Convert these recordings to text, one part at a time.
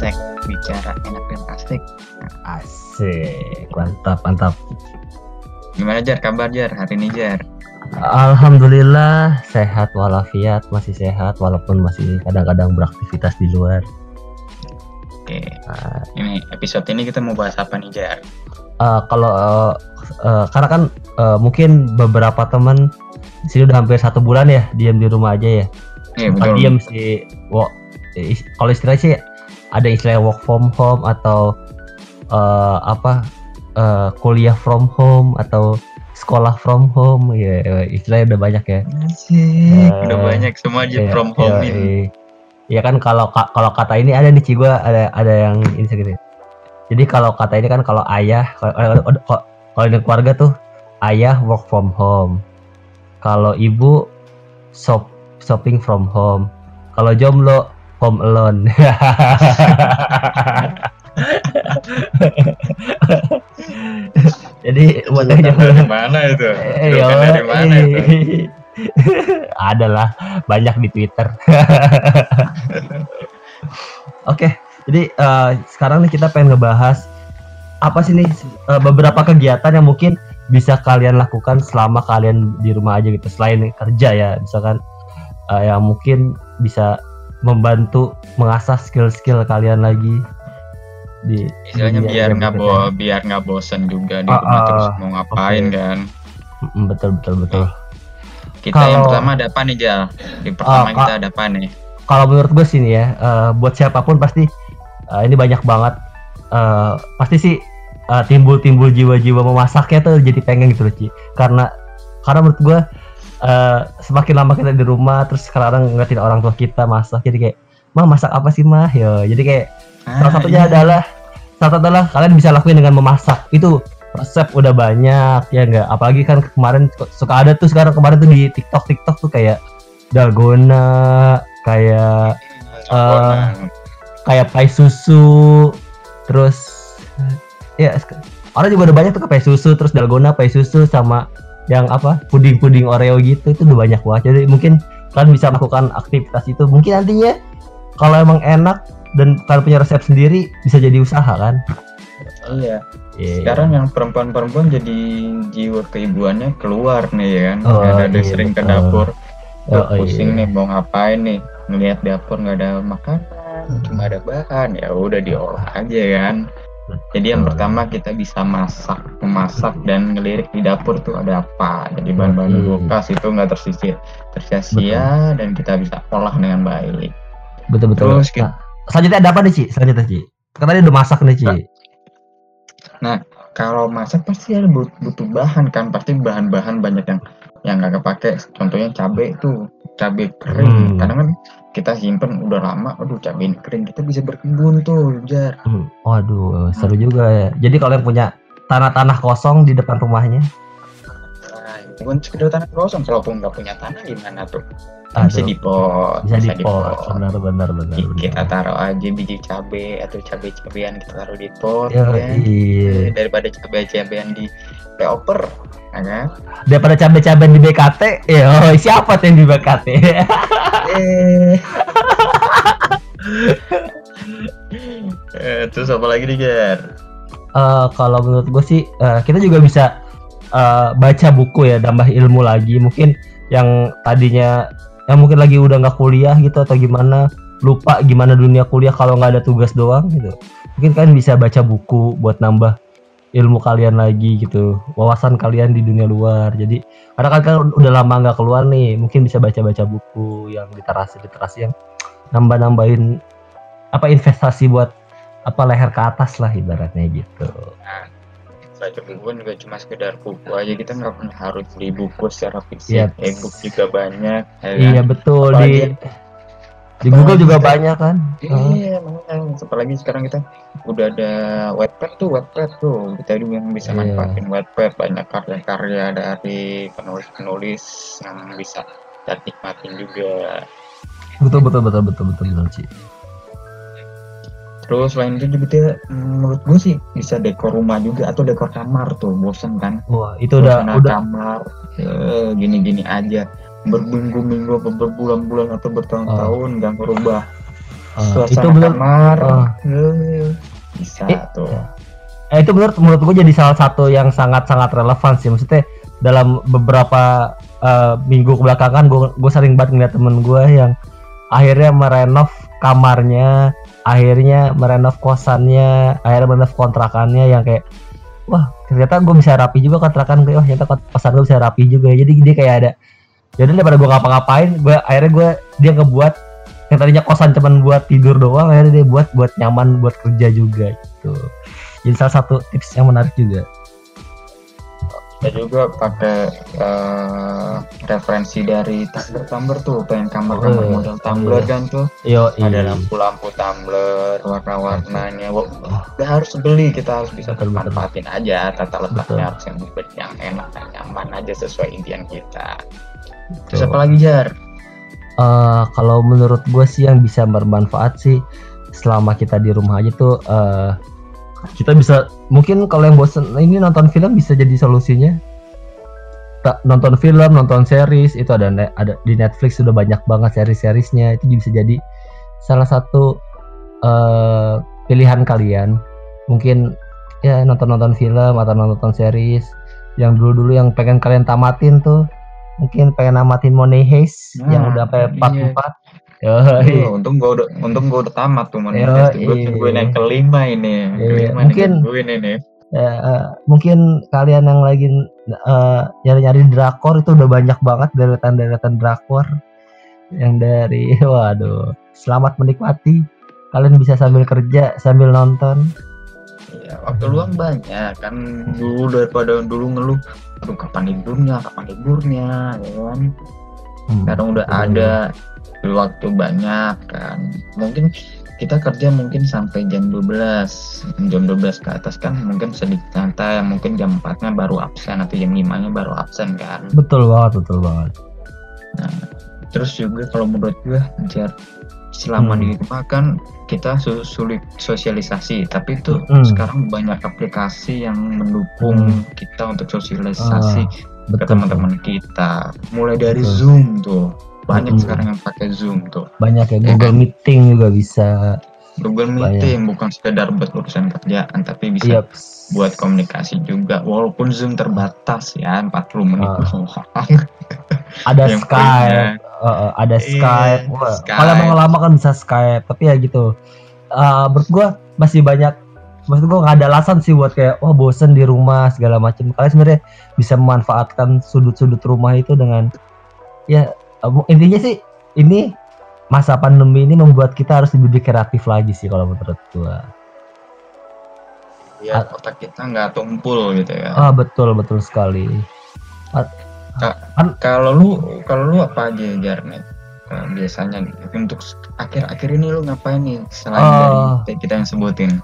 Gesek Bicara Enak dan Asik. Asik, mantap, mantap. Gimana Jar, kabar Jar hari ini Jar? Alhamdulillah sehat walafiat, masih sehat walaupun masih kadang-kadang beraktivitas di luar. Oke, Nah, ini episode ini kita mau bahas apa nih Jar? eh, kalau eh, eh, karena kan eh, mungkin beberapa teman sini udah hampir satu bulan ya diam di rumah aja ya. Iya betul. diam sih, wo- is- kalau istilahnya sih ada istilah work from home atau eh, apa eh, kuliah from home atau sekolah from home ya istilahnya udah banyak ya. Asik, Eh, udah banyak semua aja Iya, from home iya, ini. iya. Iya kan kalau ka- kalau kata ini ada nih Ci gua ada ada yang ini segini. Jadi kalau kata ini kan kalau ayah kalau kalau- kalau- kalau di keluarga tuh ayah work from home. Kalau ibu shop shopping from home. Kalau jomblo home alone. Jadi dari mana itu? Eh, yo, dari mana itu? eh. Ada lah, banyak di Twitter. Oke, jadi eh, sekarang nih kita pengen ngebahas apa sih nih eh, beberapa kegiatan yang mungkin bisa kalian lakukan selama kalian di rumah aja gitu selain kerja ya, misalkan eh, yang mungkin bisa membantu mengasah skill-skill kalian lagi di Istilahnya biar yang nggak bekerja. bo biar nggak bosen juga di Ah, rumah ah, terus mau ngapain oke. kan? Betul betul betul. Kita yang Kalau- pertama ada apa nih Jal? Di pertama Ah, kita ada apa nih? kalau menurut gue sih nih ya eh, buat siapa pun pasti eh, ini banyak banget eh, pasti sih timbul-timbul jiwa-jiwa memasaknya tuh jadi pengen gitu loh Ci karena karena menurut gue eh, semakin lama kita di rumah terus sekarang ngeliatin orang tua kita masak jadi kayak mah masak apa sih mah yo jadi kayak salah Ah, satunya iya. adalah salah satu adalah kalian bisa lakuin dengan memasak itu resep udah banyak ya enggak apalagi kan kemarin suka ada tuh sekarang kemarin tuh di TikTok TikTok tuh kayak dalgona kayak Campuran. kayak pai susu terus ya orang juga udah banyak tuh kayak pai susu terus dalgona pai susu sama yang apa puding-puding oreo gitu itu udah banyak banget jadi mungkin kalian bisa melakukan aktivitas itu mungkin nantinya kalau emang enak dan kalian punya resep sendiri bisa jadi usaha kan Iya. Iya. Sekarang yang perempuan-perempuan jadi jiwa keibuannya keluar nih ya kan. Oh, ada iya, sering ke betul. dapur. Oh, Udah pusing iya. nih mau ngapain nih. Ngelihat dapur nggak ada makanan, cuma ada bahan. Ya udah diolah aja kan. Jadi yang Betul. pertama kita bisa masak, memasak dan ngelirik di dapur tuh ada apa. Jadi bahan-bahan Hmm. kulkas itu nggak tersisir, tersia-sia dan kita bisa olah dengan baik. betul betul Terus kita- nah, selanjutnya ada apa nih Ci selanjutnya Ci kan tadi udah masak nih Ci kalau masak pasti ada but- butuh bahan kan pasti bahan-bahan banyak yang yang nggak kepake contohnya cabai tuh cabai kering. Hmm. kadang kan kita simpen udah lama aduh cabai ini kering kita bisa berkebun tuh jar. Hmm, waduh seru juga ya. Jadi kalau yang punya tanah-tanah kosong di depan rumahnya? Nah, itu kan sekedar tanah kosong kalaupun nggak punya tanah gimana tuh? Kan bisa Aduh, di pot bisa di pot benar benar benar Ki- kita taruh aja biji cabai atau cabai cabean kita taruh di pot Ya, ya. iya. daripada cabai cabean di paper ya kan? Daripada cabai-cabai di BKT ya oh, siapa tuh yang di BKT eh. Eh, terus apa lagi nih Jar? Eh, kalau menurut gue sih eh, kita juga bisa eh, baca buku ya nambah ilmu lagi. Mungkin yang tadinya yang mungkin lagi udah nggak kuliah gitu atau gimana lupa gimana dunia kuliah kalau nggak ada tugas doang gitu. Mungkin kalian bisa baca buku buat nambah ilmu kalian lagi gitu wawasan kalian di dunia luar jadi karena kan kalian udah lama nggak keluar nih mungkin bisa baca-baca buku yang literasi literasi yang nambah nambahin apa investasi buat apa leher ke atas lah ibaratnya gitu Baca buku kan juga cuma sekedar buku aja kita nggak pernah harus beli buku secara fisik. Yep. E-book juga banyak. ya kan? Iya betul Apalagi di di Google juga kita- banyak kan. Oh, Iya, makanya apalagi sekarang kita udah ada Wattpad tuh, Wattpad tuh. Kita juga yang bisa Iya. manfaatin Wattpad banyak karya-karya dari penulis-penulis yang bisa kita nikmatin juga. betul betul betul betul betul betul Ci. Terus selain itu juga dia, menurut gue sih bisa dekor rumah juga atau dekor kamar tuh bosen kan Wah itu udah Suasana udah kamar eh, gini-gini aja berminggu-minggu atau berbulan-bulan atau bertahun-tahun nggak merubah. Ah, itu bener kamar Ah. Eh, bisa Eh, tuh. eh, itu menurut menurut gue jadi salah satu yang sangat sangat relevan sih. Maksudnya dalam beberapa eh, minggu kebelakangan gue gue sering banget ngeliat temen gue yang akhirnya merenov kamarnya akhirnya merenov kosannya akhirnya merenov kontrakannya yang kayak wah ternyata gue bisa rapi juga kontrakan gue wah ternyata kosan gue bisa rapi juga. Jadi dia kayak ada jadi daripada gue ngapa-ngapain gue akhirnya gue dia ngebuat yang tadinya kosan cuman buat tidur doang akhirnya dia buat buat nyaman buat kerja juga gitu. Jadi salah satu tips yang menarik juga. Saya juga pakai eh, referensi dari Tumblr Tumblr tuh pengen kamar-kamar Oh, model Tumblr iya. kan tuh. Yo ada lampu-lampu Tumblr warna-warnanya Wah, nggak harus beli kita harus bisa Betul, betul. manfaatin aja tata letaknya harus yang yang enak dan nyaman aja sesuai impian kita terus apa lagi jar? Eh, kalau menurut gue sih yang bisa bermanfaat sih selama kita di rumah aja tuh eh, kita bisa mungkin kalau yang bosen ini nonton film bisa jadi solusinya. Tak nonton film nonton series itu ada ada di Netflix sudah banyak banget series-seriesnya itu bisa jadi salah satu eh, pilihan kalian. Mungkin ya nonton-nonton film atau nonton series yang dulu-dulu yang pengen kalian tamatin tuh mungkin pengen namatin Money Heist yang Nah, udah sampai part iya. 4 Yoi. Oh, untung gua udah untung gua udah tamat tuh Yo, manifest gue iya. tungguin yang kelima ini. Iya, kelima mungkin- ini Ya, eh, mungkin kalian yang lagi eh, nyari-nyari drakor itu udah banyak banget deretan-deretan drakor yang dari waduh selamat menikmati. Kalian bisa sambil kerja sambil nonton Iya, waktu luang banyak kan dulu daripada dulu ngeluh aduh kapan liburnya kapan liburnya ya kan? Hmm, sekarang udah betul. ada waktu banyak kan. Mungkin kita kerja mungkin sampai jam 12 jam 12 ke atas kan. Mungkin sedikit santai mungkin jam 4 nya baru absen atau jam 5 nya baru absen kan. Betul banget betul banget. Terus juga kalau menurut gue jar selama Hmm. di rumah kan kita su- sulit sosialisasi tapi itu Hmm. sekarang banyak aplikasi yang mendukung kita untuk sosialisasi ke Ah, betul teman-teman kita mulai dari Betul. zoom tuh banyak Hmm. sekarang yang pakai zoom tuh banyak ya Ya Google kan? Meeting juga bisa Google Banyak. Meeting bukan sekedar buat urusan kerjaan tapi bisa iya buat komunikasi juga walaupun zoom terbatas ya 40 menit Ah. ada yang Skype punya- eh, ada Iya, Skype. Wah, Skype. kalau mau lama kan bisa Skype tapi ya gitu. Eh, menurut gua masih banyak maksud gua nggak ada alasan sih buat kayak wah bosen di rumah segala macam kalian sebenarnya bisa memanfaatkan sudut-sudut rumah itu dengan ya intinya sih ini masa pandemi ini membuat kita harus lebih kreatif lagi sih kalau menurut gua. Ya otak kita nggak tumpul gitu ya. Ah betul betul sekali kalau lu kalau lu apa aja Jarnet? Eh, biasanya nih, untuk akhir-akhir ini lu ngapain nih selain Oh. dari kita yang sebutin?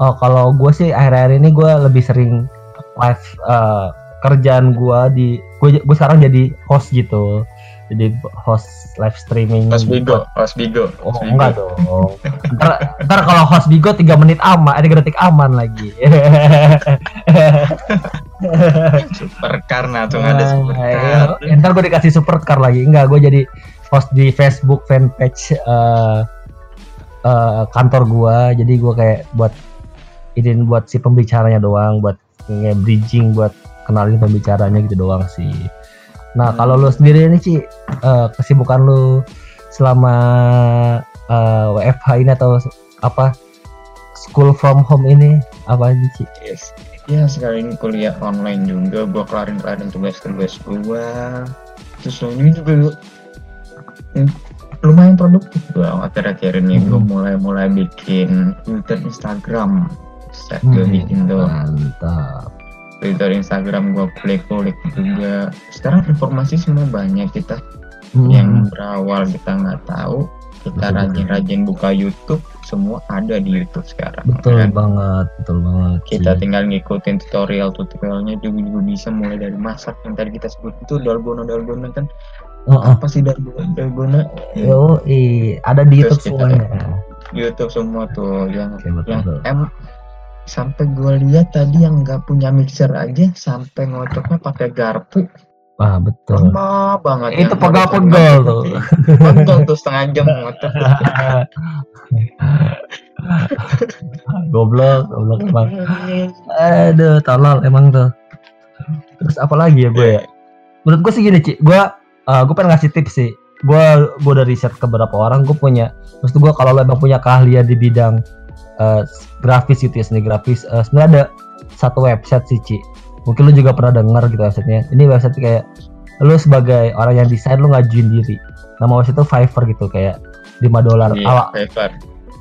Oh kalau gue sih akhir-akhir ini gue lebih sering live eh, kerjaan gue di gue gue sekarang jadi host gitu. Jadi host live streaming. Pas Bigo, pas Bigo, oh Bigo. enggak dong. Ntar, ntar kalau host bigo tiga menit aman ada detik aman lagi Supercar nah tuh ada Nah, supercar. iya. ntar gue dikasih supercar lagi enggak gue jadi host di Facebook fanpage eh, eh, kantor gue jadi gue kayak buat ini buat si pembicaranya doang buat nge-bridging buat kenalin pembicaranya gitu doang sih nah Hmm. kalau lu sendiri ini sih eh, kesibukan lu selama eh, WFH ini atau apa school from home ini apa aja sih Yes. Ya sekarang ini kuliah online juga, gua kelarin kelarin tugas-tugas gua. Terus ini juga hmm, lumayan produktif gua akhir-akhir ini gua Hmm. mulai-mulai bikin Twitter Instagram. Set gua Hmm, bikin tuh. mantap Twitter Instagram gua klik-klik juga. Sekarang informasi semua banyak kita Hmm. yang berawal kita nggak tahu. Kita rajin-rajin buka YouTube, semua ada di YouTube sekarang. betul kan? banget betul banget kita sih. tinggal ngikutin tutorial tutorialnya juga juga bisa mulai dari masak yang tadi kita sebut itu dalgona dalgona kan Heeh. apa sih dalgona dalgona Yo, ada di Terus YouTube semuanya. YouTube semua tuh yang Oke, betul, yang betul. em sampai gue lihat tadi yang nggak punya mixer aja sampai ngocoknya pakai garpu ah betul. Lama banget itu diturunkan tuh. pegel tuh setengah jam goblok goblok emang. Aduh tolol emang tuh. Terus apa lagi ya gue ya? Menurut gue sih gini Ci. Gue uh, gue pengen ngasih tips sih. Gue gue udah riset ke beberapa orang gue punya. Terus gue kalau lo emang punya keahlian di bidang uh, grafis gitu ya seni grafis uh, sebenarnya ada satu website sih Ci mungkin lu juga pernah dengar gitu websitenya ini website kayak lu sebagai orang yang desain lu ngajuin diri. Nama website itu Fiverr gitu kayak 5 dolar. Iya, awal Fiverr.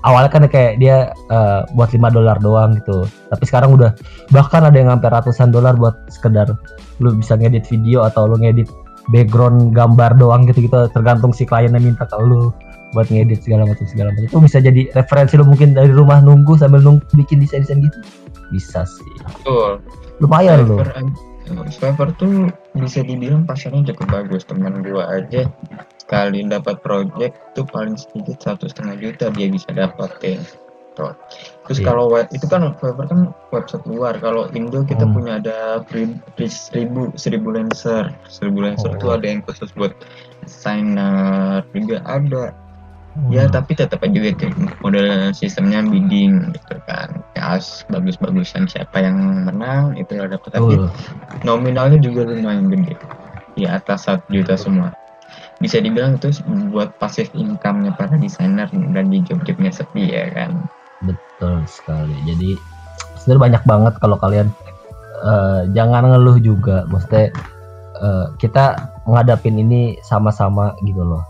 awalnya kan kayak dia uh, buat 5 dolar doang gitu. Tapi sekarang udah bahkan ada yang sampai ratusan dolar buat sekedar lu bisa ngedit video atau lu ngedit background gambar doang gitu gitu. Tergantung si kliennya minta ke lu buat ngedit segala macam segala macam. Itu bisa jadi referensi lu mungkin dari rumah nunggu sambil nunggu bikin desain desain gitu. Bisa sih. Betul. Lumayan lu Fiverr, tuh bisa dibilang pasarnya cukup bagus teman gua aja sekali dapat project tuh paling sedikit satu setengah juta dia bisa dapetin tuh. Terus Iya. kalau web itu kan Fiverr kan website luar. Kalau Indo kita Hmm. punya ada free, free seribu seribu lancer. Seribu lancer Oh. tuh ada yang khusus buat designer juga ada. Ya tapi tetap aja gitu model sistemnya bidding gitu kan. Ya bagus-bagusan siapa yang menang itu lah dapat tapi nominalnya juga lumayan gede di atas 1 juta semua bisa dibilang itu buat passive income-nya para desainer dan di job-jobnya sepi ya kan Betul sekali. Jadi sebenarnya banyak banget kalau kalian eh, jangan ngeluh juga. Maksudnya eh, kita ngadapin ini sama-sama gitu loh.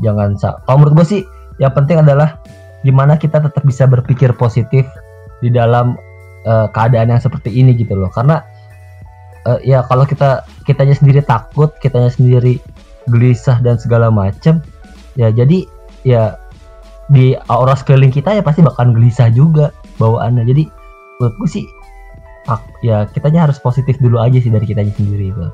Jangan kalau menurut gue sih yang penting adalah gimana kita tetap bisa berpikir positif di dalam eh, keadaan yang seperti ini gitu loh. Karena eh, ya kalau kita kitanya sendiri takut, kitanya sendiri gelisah dan segala macem ya jadi ya di aura sekeliling kita ya pasti bakalan gelisah juga bawaannya jadi menurut gue sih ya kitanya harus positif dulu aja sih dari kitanya sendiri itu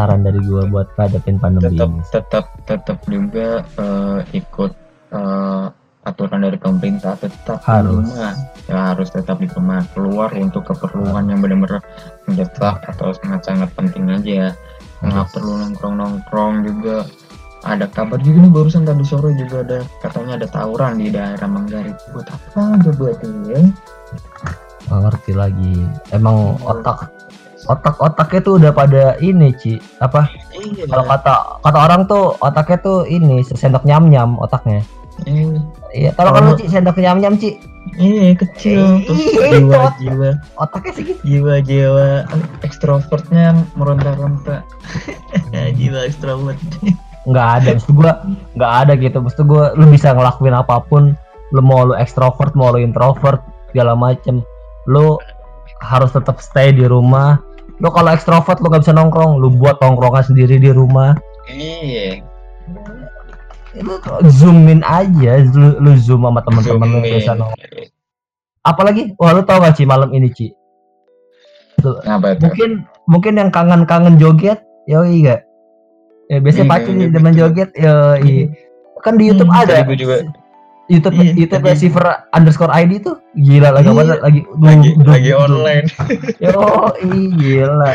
saran dari gue buat ngadepin pandemi tetap ini tetap tetap juga eh, ikut eh, aturan dari pemerintah tetap Harus. di rumah ya harus tetap di rumah keluar untuk keperluan yang benar-benar mendesak atau sangat-sangat penting aja. Ya nggak perlu nongkrong-nongkrong juga. Ada kabar juga nih barusan tadi sore juga ada katanya ada tawuran di daerah Manggarai. Buat apa aja buat ini? Nggak ngerti lagi. Emang otak otak otaknya tuh udah pada ini Ci. Apa? Iya. Kalau kata kata orang tuh otaknya tuh ini sendok nyam nyam otaknya. Iya. Iya kalau Ci sendok nyam nyam Ci. Iya kecil Iya, jiwa itu. jiwa otaknya sih gitu jiwa jiwa. Ekstrovertnya meronta-ronta. Jiwa ekstrovert. Nggak ada maksud gua nggak ada gitu. Maksud gua lu bisa ngelakuin apa pun. Lu mau lu ekstrovert mau lu introvert segala macem. Lu harus tetap stay di rumah lu kalau ekstrovert lu gak bisa nongkrong. Lu buat tongkrongan sendiri di rumah. Iya. Lu zoomin aja. Lu, lu zoom sama teman-teman lu Zoomin. biasa nongkrong. Apalagi? Wah lu tau gak Ci malam ini Ci? Apa itu mungkin mungkin yang kangen-kangen joget yoi gak ya biasanya Iya, pasti iya, demen betul. joget yoi. Kan di YouTube Hmm, ada. juga- YouTube Iya, YouTube tadi- receiver underscore ID tuh gila lagi Iya, lagi lagi dum, lagi dum. online. Yo gila.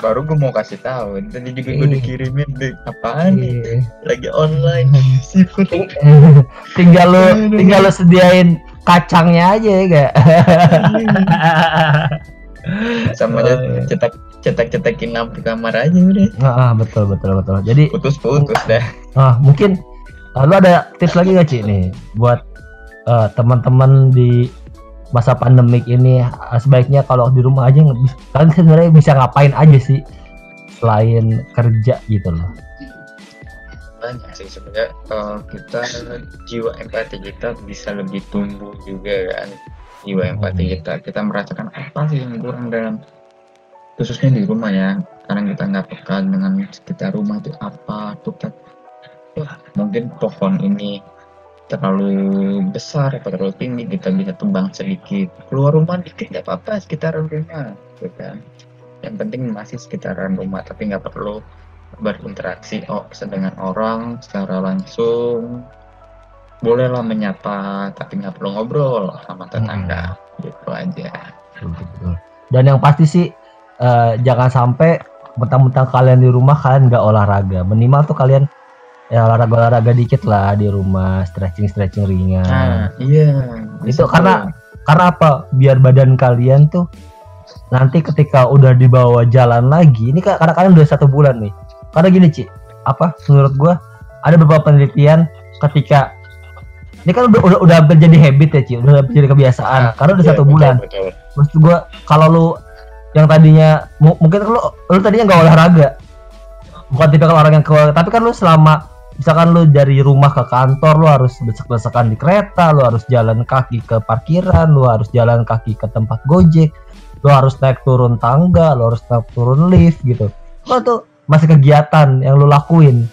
Baru gue mau kasih tahu tadi juga gue Iya. dikirimin deh apaan nih? Iya. lagi online seafood tinggal lu Aduh. tinggal lu sediain kacangnya aja ya gak sama Oh, aja iya. cetak cetak cetakin lampu kamar aja udah. Ah betul betul betul. Jadi putus putus dah. Ah mungkin ah, lu ada tips lagi gak Ci? Nih buat eh, teman-teman di masa pandemik ini ah, sebaiknya kalau di rumah aja kalian sebenarnya bisa ngapain aja sih selain kerja gitu loh. Banyak sih sebenarnya eh, kita jiwa empati kita bisa lebih tumbuh juga kan. Jiwa empati Hmm. kita kita merasakan apa sih yang kurang dalam khususnya di rumah ya. Karena kita nggak peka dengan sekitar rumah itu apa tuh kan wah mungkin pohon ini terlalu besar atau terlalu tinggi kita bisa tebang sedikit. Keluar rumah dikit nggak apa-apa sekitaran rumah gitu kan. Yang penting masih sekitaran rumah tapi nggak perlu berinteraksi oh, dengan orang secara langsung. Bolehlah menyapa tapi nggak perlu ngobrol sama tetangga gitu aja. Dan yang pasti sih eh, jangan sampai mentang-mentang kalian di rumah kalian nggak olahraga. Minimal tuh kalian ya olahraga olahraga dikit lah di rumah stretching stretching ringan Nah, iya. Itu bisa karena- tuh. karena apa biar badan kalian tuh nanti ketika udah dibawa jalan lagi ini karena kalian udah satu bulan nih karena gini Ci apa menurut gua ada beberapa penelitian ketika ini kan udah udah, udah hampir jadi habit ya Ci udah hampir jadi kebiasaan Ah, karena udah iya, satu betul, bulan betul. maksud gua kalau lu yang tadinya mu- mungkin lu lu tadinya nggak olahraga bukan tipe orang yang ke tapi kan lu selama misalkan lu dari rumah ke kantor lu harus besek-besekan di kereta lu harus jalan kaki ke parkiran lu harus jalan kaki ke tempat gojek lu harus naik turun tangga lu harus naik turun lift gitu. Lu tuh? Masih kegiatan yang lu lakuin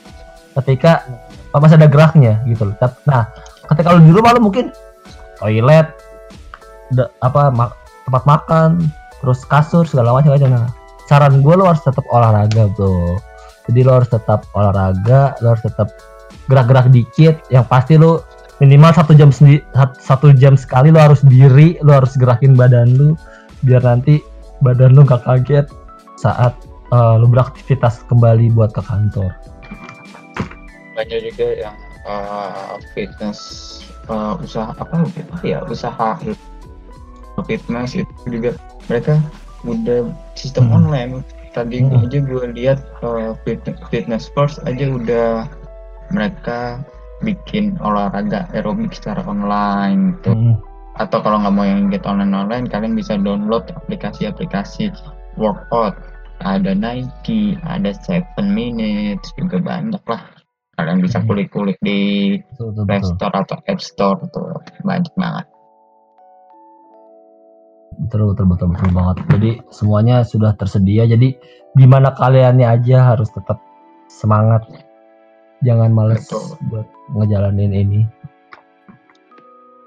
ketika masih ada geraknya gitu loh. Nah ketika lu di rumah lu mungkin toilet da- apa ma- tempat makan terus kasur segala macam aja nah saran gue lo harus tetap olahraga bro jadi lo harus tetap olahraga lo harus tetap gerak-gerak dikit. Yang pasti lo minimal satu jam sendi- sat- satu jam sekali lo harus diri lo harus gerakin badan lu biar nanti badan lu gak kaget saat eh, lo beraktivitas kembali buat ke kantor. Banyak juga yang uh, fitness uh, usaha apa apa ya usaha fitness itu juga. Mereka udah sistem Hmm. online tadi Hmm. aja gue lihat uh, fit- fitness first aja udah mereka bikin olahraga aerobik secara online gitu. Mm, atau kalau nggak mau yang get online online kalian bisa download aplikasi-aplikasi workout ada Nike ada Seven Minutes juga banyak lah kalian bisa Hmm. kulik-kulik di betul, betul, Play. Store atau App Store tuh banyak banget betul betul betul betul banget. Jadi semuanya sudah tersedia. Jadi gimana kaliannya aja harus tetap semangat. Jangan males Betul. buat ngejalanin ini.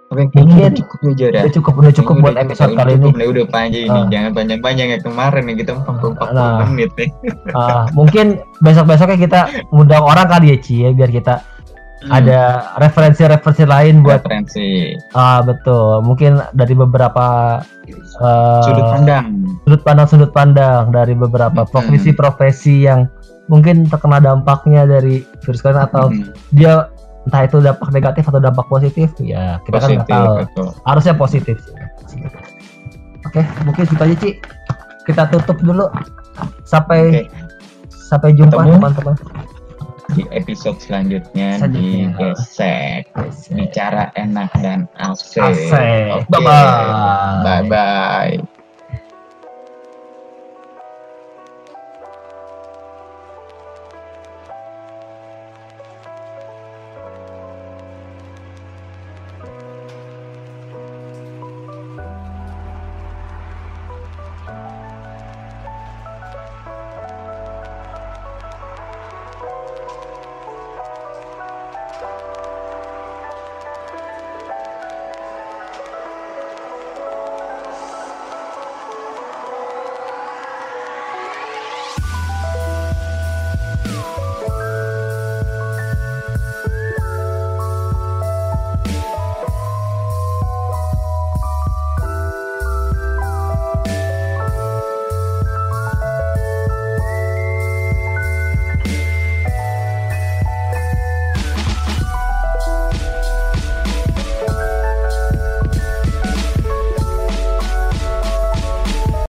Oke Mungkin kayaknya udah cukup aja dah udah cukup udah cukup buat udah episode udah kali ini. nih, udah panjang ini. Ah. jangan panjang-panjang ya kemarin nih kita 40 Nah. menit nih. Ah, mungkin besok besoknya kita undang orang kali ya Ci ya biar kita Hmm, ada referensi-referensi lain buat referensi. Ah betul. Mungkin dari beberapa eh, sudut pandang. sudut pandang sudut pandang dari beberapa Hmm. profesi-profesi yang mungkin terkena dampaknya dari virus corona atau Hmm, dia entah itu dampak negatif atau dampak positif ya kita kan nggak positif tahu. betul. harusnya positif oke mungkin gitu aja Ci. Kita tutup dulu. Sampai Oke. sampai jumpa teman-teman di episode selanjutnya di. Gesek bicara enak dan asik. Asik. Oke. Bye-bye. Bye bye.